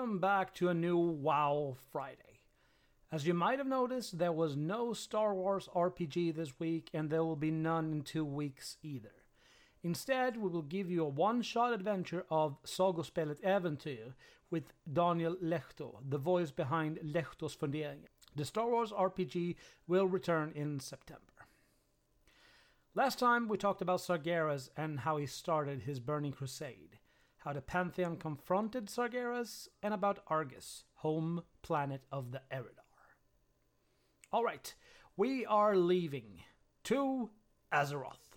welcome back to a new WoW Friday. As you might have noticed, there was no Star Wars RPG this week, and there will be none in two weeks either. Instead, we will give you a one shot adventure of Sagospelet Äventyr with Daniel Lehto, the voice behind Lehtos Funderingar. The Star Wars RPG will return in September. Last time we talked about Sargeras and how he started his burning crusade how the Pantheon confronted Sargeras, and about Argus, home planet of the Eredar. Alright, we are leaving to Azeroth.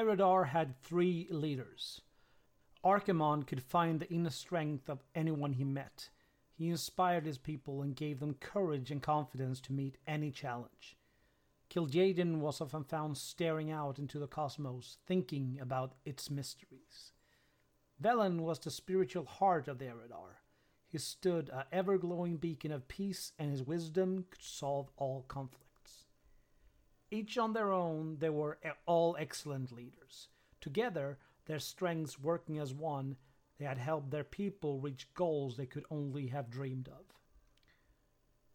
Eredar had three leaders. Archimonde could find the inner strength of anyone he met. He inspired his people and gave them courage and confidence to meet any challenge. Kil'jaeden was often found staring out into the cosmos, thinking about its mysteries. Velen was the spiritual heart of the Eredar. He stood a ever-glowing beacon of peace, and his wisdom could solve all conflict. Each on their own, they were all excellent leaders. Together, their strengths working as one, they had helped their people reach goals they could only have dreamed of.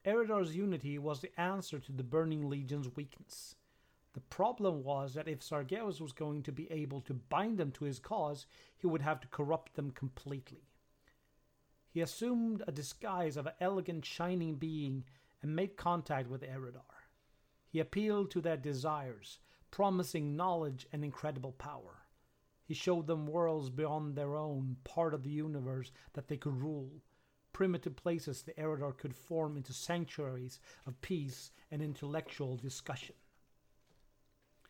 Eredar's unity was the answer to the Burning Legion's weakness. The problem was that if Sargeras was going to be able to bind them to his cause, he would have to corrupt them completely. He assumed a disguise of an elegant, shining being and made contact with Eredar. He appealed to their desires, promising knowledge and incredible power. He showed them worlds beyond their own, part of the universe that they could rule, primitive places the Eredar could form into sanctuaries of peace and intellectual discussion.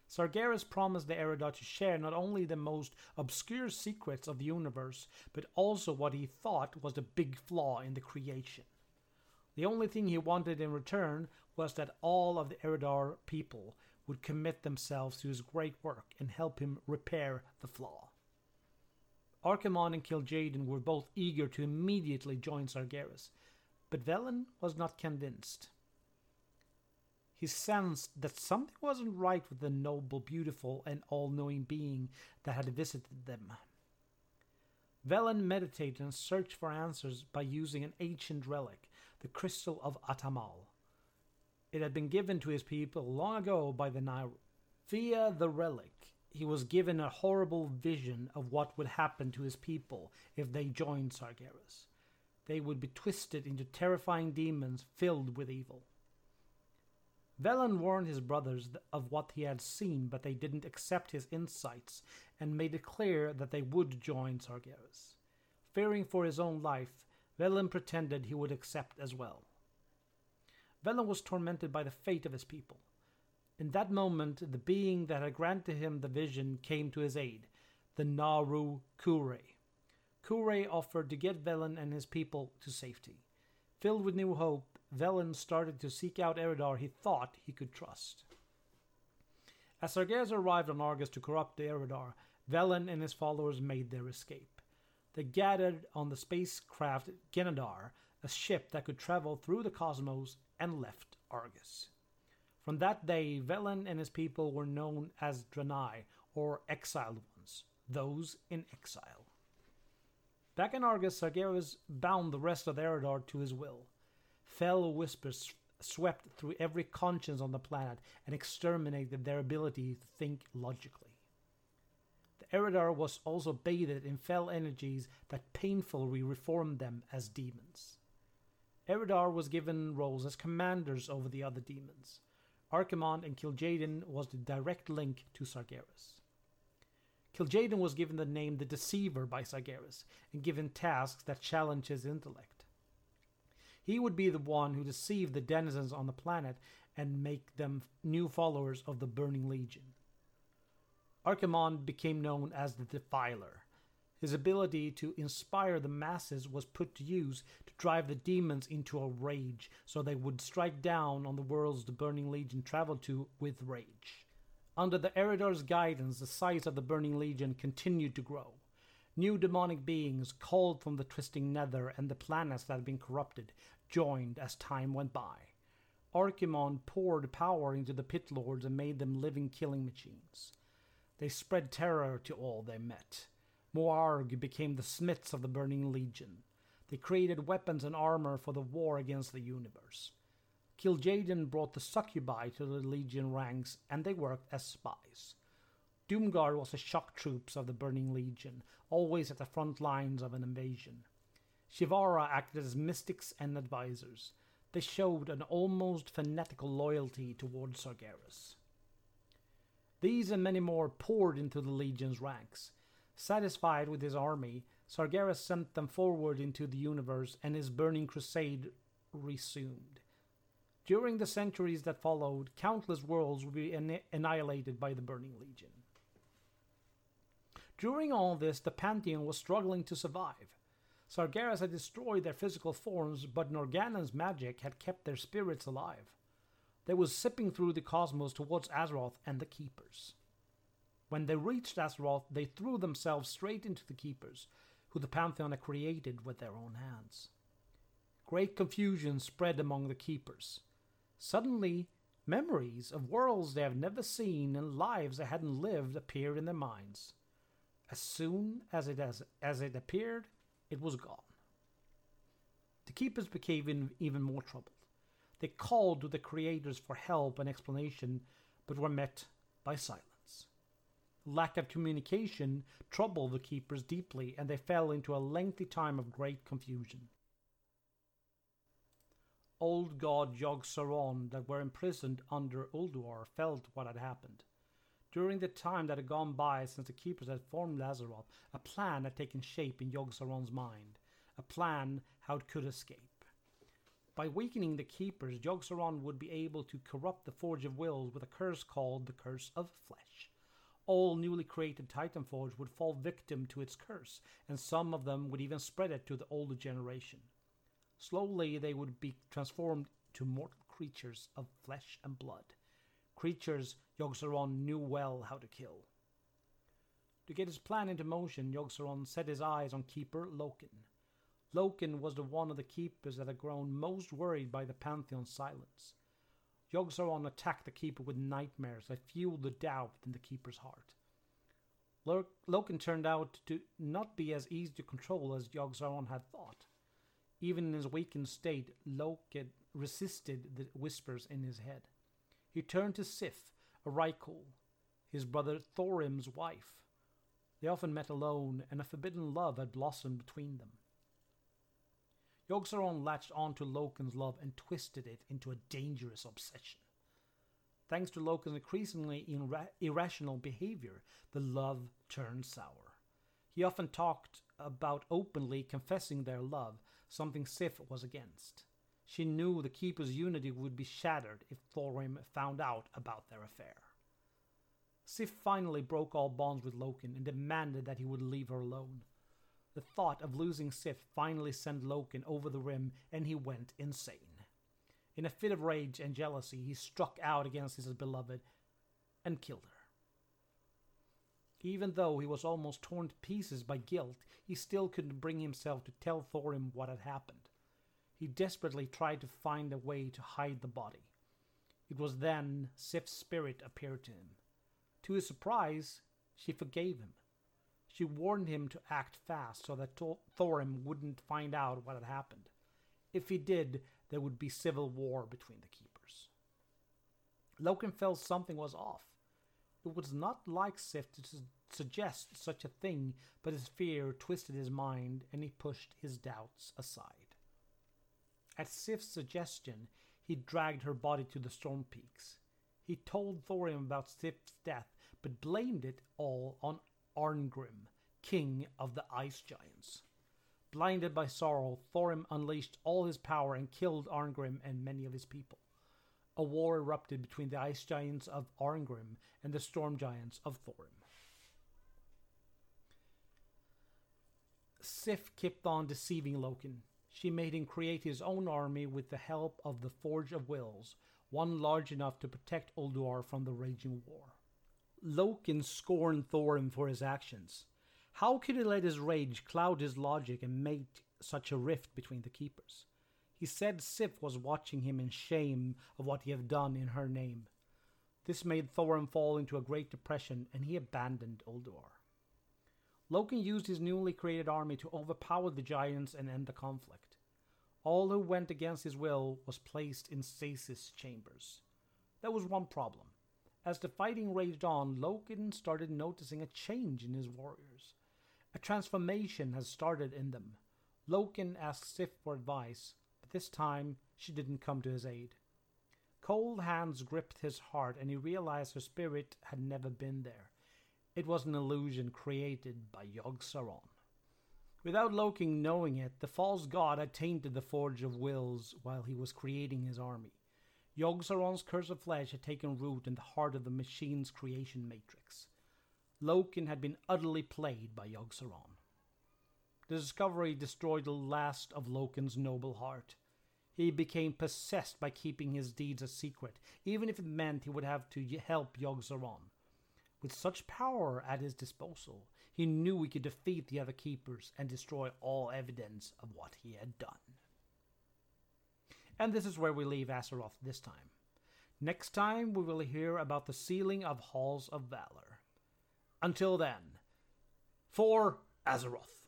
Sargeras promised the Eredar to share not only the most obscure secrets of the universe, but also what he thought was the big flaw in the creation. The only thing he wanted in return was that all of the Eredar people would commit themselves to his great work and help him repair the flaw. Archimonde and Kil'jaeden were both eager to immediately join Sargeras, but Velen was not convinced. He sensed that something wasn't right with the noble, beautiful, and all knowing being that had visited them. Velen meditated and searched for answers by using an ancient relic, the Crystal of Ata'mal. It had been given to his people long ago by the Naaru. Via the relic, he was given a horrible vision of what would happen to his people if they joined Sargeras. They would be twisted into terrifying demons filled with evil. Velen warned his brothers of what he had seen, but they didn't accept his insights and made it clear that they would join Sargeras. Fearing for his own life, Velen pretended he would accept as well. Velen was tormented by the fate of his people. In that moment, the being that had granted him the vision came to his aid, the Naaru K'ure. K'ure offered to get Velen and his people to safety. Filled with new hope, Velen started to seek out Eredar he thought he could trust. As Sargeras arrived on Argus to corrupt the Eredar, Velen and his followers made their escape. They gathered on the spacecraft Genedar, a ship that could travel through the cosmos, and left Argus. From that day, Velen and his people were known as Draenei, or exiled ones, those in exile. Back in Argus, Sargeras bound the rest of Eredar to his will. Fell whispers swept through every conscience on the planet and exterminated their ability to think logically. The Eredar was also bathed in fell energies that painfully reformed them as demons. Eredar was given roles as commanders over the other demons. Archimonde and Kil'jaeden was the direct link to Sargeras. Kil'jaeden was given the name the Deceiver by Sargeras and given tasks that challenged his intellect. He would be the one who deceived the denizens on the planet and make them new followers of the Burning Legion. Archimonde became known as the Defiler. His ability to inspire the masses was put to use to drive the demons into a rage, so they would strike down on the worlds the Burning Legion traveled to with rage. Under the Eredar's guidance, the size of the Burning Legion continued to grow. New demonic beings, called from the twisting nether and the planets that had been corrupted, joined as time went by. Archimonde poured power into the pit lords and made them living killing machines. They spread terror to all they met. Mo'arg became the smiths of the Burning Legion. They created weapons and armor for the war against the universe. Kil'jaeden brought the succubi to the Legion ranks, and they worked as spies. Doomguard was the shock troops of the Burning Legion, always at the front lines of an invasion. Shivarra acted as mystics and advisors. They showed an almost fanatical loyalty towards Sargeras. These and many more poured into the Legion's ranks. Satisfied with his army, Sargeras sent them forward into the universe and his burning crusade resumed. During the centuries that followed, countless worlds would be annihilated by the Burning Legion. During all this, the Pantheon was struggling to survive. Sargeras had destroyed their physical forms, but Norgannon's magic had kept their spirits alive. They were zipping through the cosmos towards Azeroth and the Keepers. When they reached Azeroth, they threw themselves straight into the Keepers, who the Pantheon had created with their own hands. Great confusion spread among the Keepers. Suddenly, memories of worlds they have never seen and lives they hadn't lived appeared in their minds. As soon as it, as, as it appeared, it was gone. The Keepers became in even more troubled. They called to the creators for help and explanation, but were met by silence. Lack of communication troubled the keepers deeply, and they fell into a lengthy time of great confusion. Old god Yogg-Saron that were imprisoned under Ulduar felt what had happened. During the time that had gone by since the keepers had formed Azeroth, a plan had taken shape in Yogg-Saron's mind, a plan how it could escape. By weakening the keepers, Yogg-Saron would be able to corrupt the Forge of Wills with a curse called the Curse of Flesh all newly created Titan Titanforge would fall victim to its curse, and some of them would even spread it to the older generation. Slowly, they would be transformed to mortal creatures of flesh and blood, creatures Yogg-Saron knew well how to kill. To get his plan into motion, Yogg-Saron set his eyes on Keeper Loken. Loken was the one of the keepers that had grown most worried by the Pantheon's silence. Yogg-Saron attacked the Keeper with nightmares that fueled the doubt in the Keeper's heart. Loken turned out to not be as easy to control as Yogg-Saron had thought. Even in his weakened state, Loken resisted the whispers in his head. He turned to Sif, a Vrykul, his brother Thorim's wife. They often met alone, and a forbidden love had blossomed between them. Yogg-Saron latched onto Loken's love and twisted it into a dangerous obsession. Thanks to Loken's increasingly ira- irrational behavior, the love turned sour. He often talked about openly confessing their love, something Sif was against. She knew the Keeper's unity would be shattered if Thorim found out about their affair. Sif finally broke all bonds with Loken and demanded that he would leave her alone. The thought of losing Sif finally sent Loken over the rim and he went insane. In a fit of rage and jealousy, he struck out against his beloved and killed her. Even though he was almost torn to pieces by guilt, he still couldn't bring himself to tell Thorim what had happened. He desperately tried to find a way to hide the body. It was then Sif's spirit appeared to him. To his surprise, she forgave him. She warned him to act fast so that Thorim wouldn't find out what had happened. If he did, there would be civil war between the keepers. Loken felt something was off. It was not like Sif to su- suggest such a thing, but his fear twisted his mind and he pushed his doubts aside. At Sif's suggestion, he dragged her body to the storm peaks. He told Thorim about Sif's death, but blamed it all on Arngrim, king of the ice giants. Blinded by sorrow, Thorim unleashed all his power and killed Arngrim and many of his people. A war erupted between the ice giants of Arngrim and the storm giants of Thorim. Sif kept on deceiving Loken. She made him create his own army with the help of the Forge of Wills, one large enough to protect Ulduar from the raging war. Loken scorned Thorim for his actions. How could he let his rage cloud his logic and make such a rift between the keepers? He said Sif was watching him in shame of what he had done in her name. This made Thorim fall into a great depression and he abandoned Ulduar. Loken used his newly created army to overpower the giants and end the conflict. All who went against his will was placed in stasis chambers. There was one problem. As the fighting raged on, Loken started noticing a change in his warriors. A transformation had started in them. Loken asked Sif for advice, but this time she didn't come to his aid. Cold hands gripped his heart, and he realized her spirit had never been there. It was an illusion created by Yogg-Saron. Without Loken knowing it, the false god had tainted the Forge of Wills while he was creating his army. Yogg-Saron's curse of flesh had taken root in the heart of the machine's creation matrix. Loken had been utterly played by Yogg-Saron. The discovery destroyed the last of Loken's noble heart. He became possessed by keeping his deeds a secret, even if it meant he would have to help Yogg-Saron. With such power at his disposal, he knew he could defeat the other keepers and destroy all evidence of what he had done. And this is where we leave Azeroth this time. Next time, we will hear about the sealing of Halls of Valor. Until then, for Azeroth.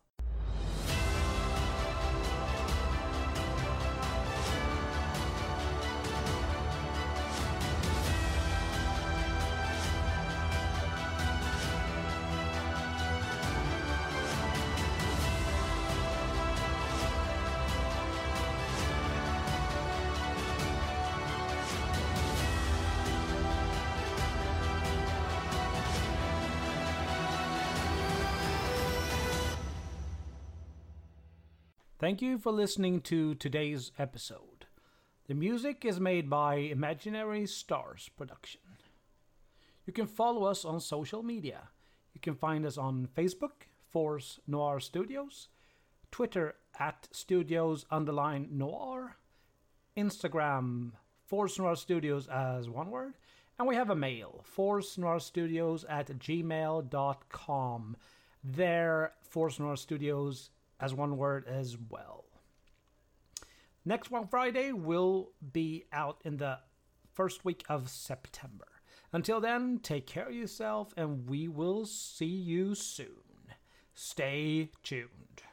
Thank you for listening to today's episode. The music is made by Imaginary Stars Production. You can follow us on social media. You can find us on Facebook, Force Noir Studios, Twitter at Studios underline Noir, Instagram, Force Noir Studios as one word, and we have a mail, Force Noir Studios at gmail.com. There, Force Noir Studios as one word as well. Next one Friday will be out in the first week of September. Until then, take care of yourself and we will see you soon. Stay tuned.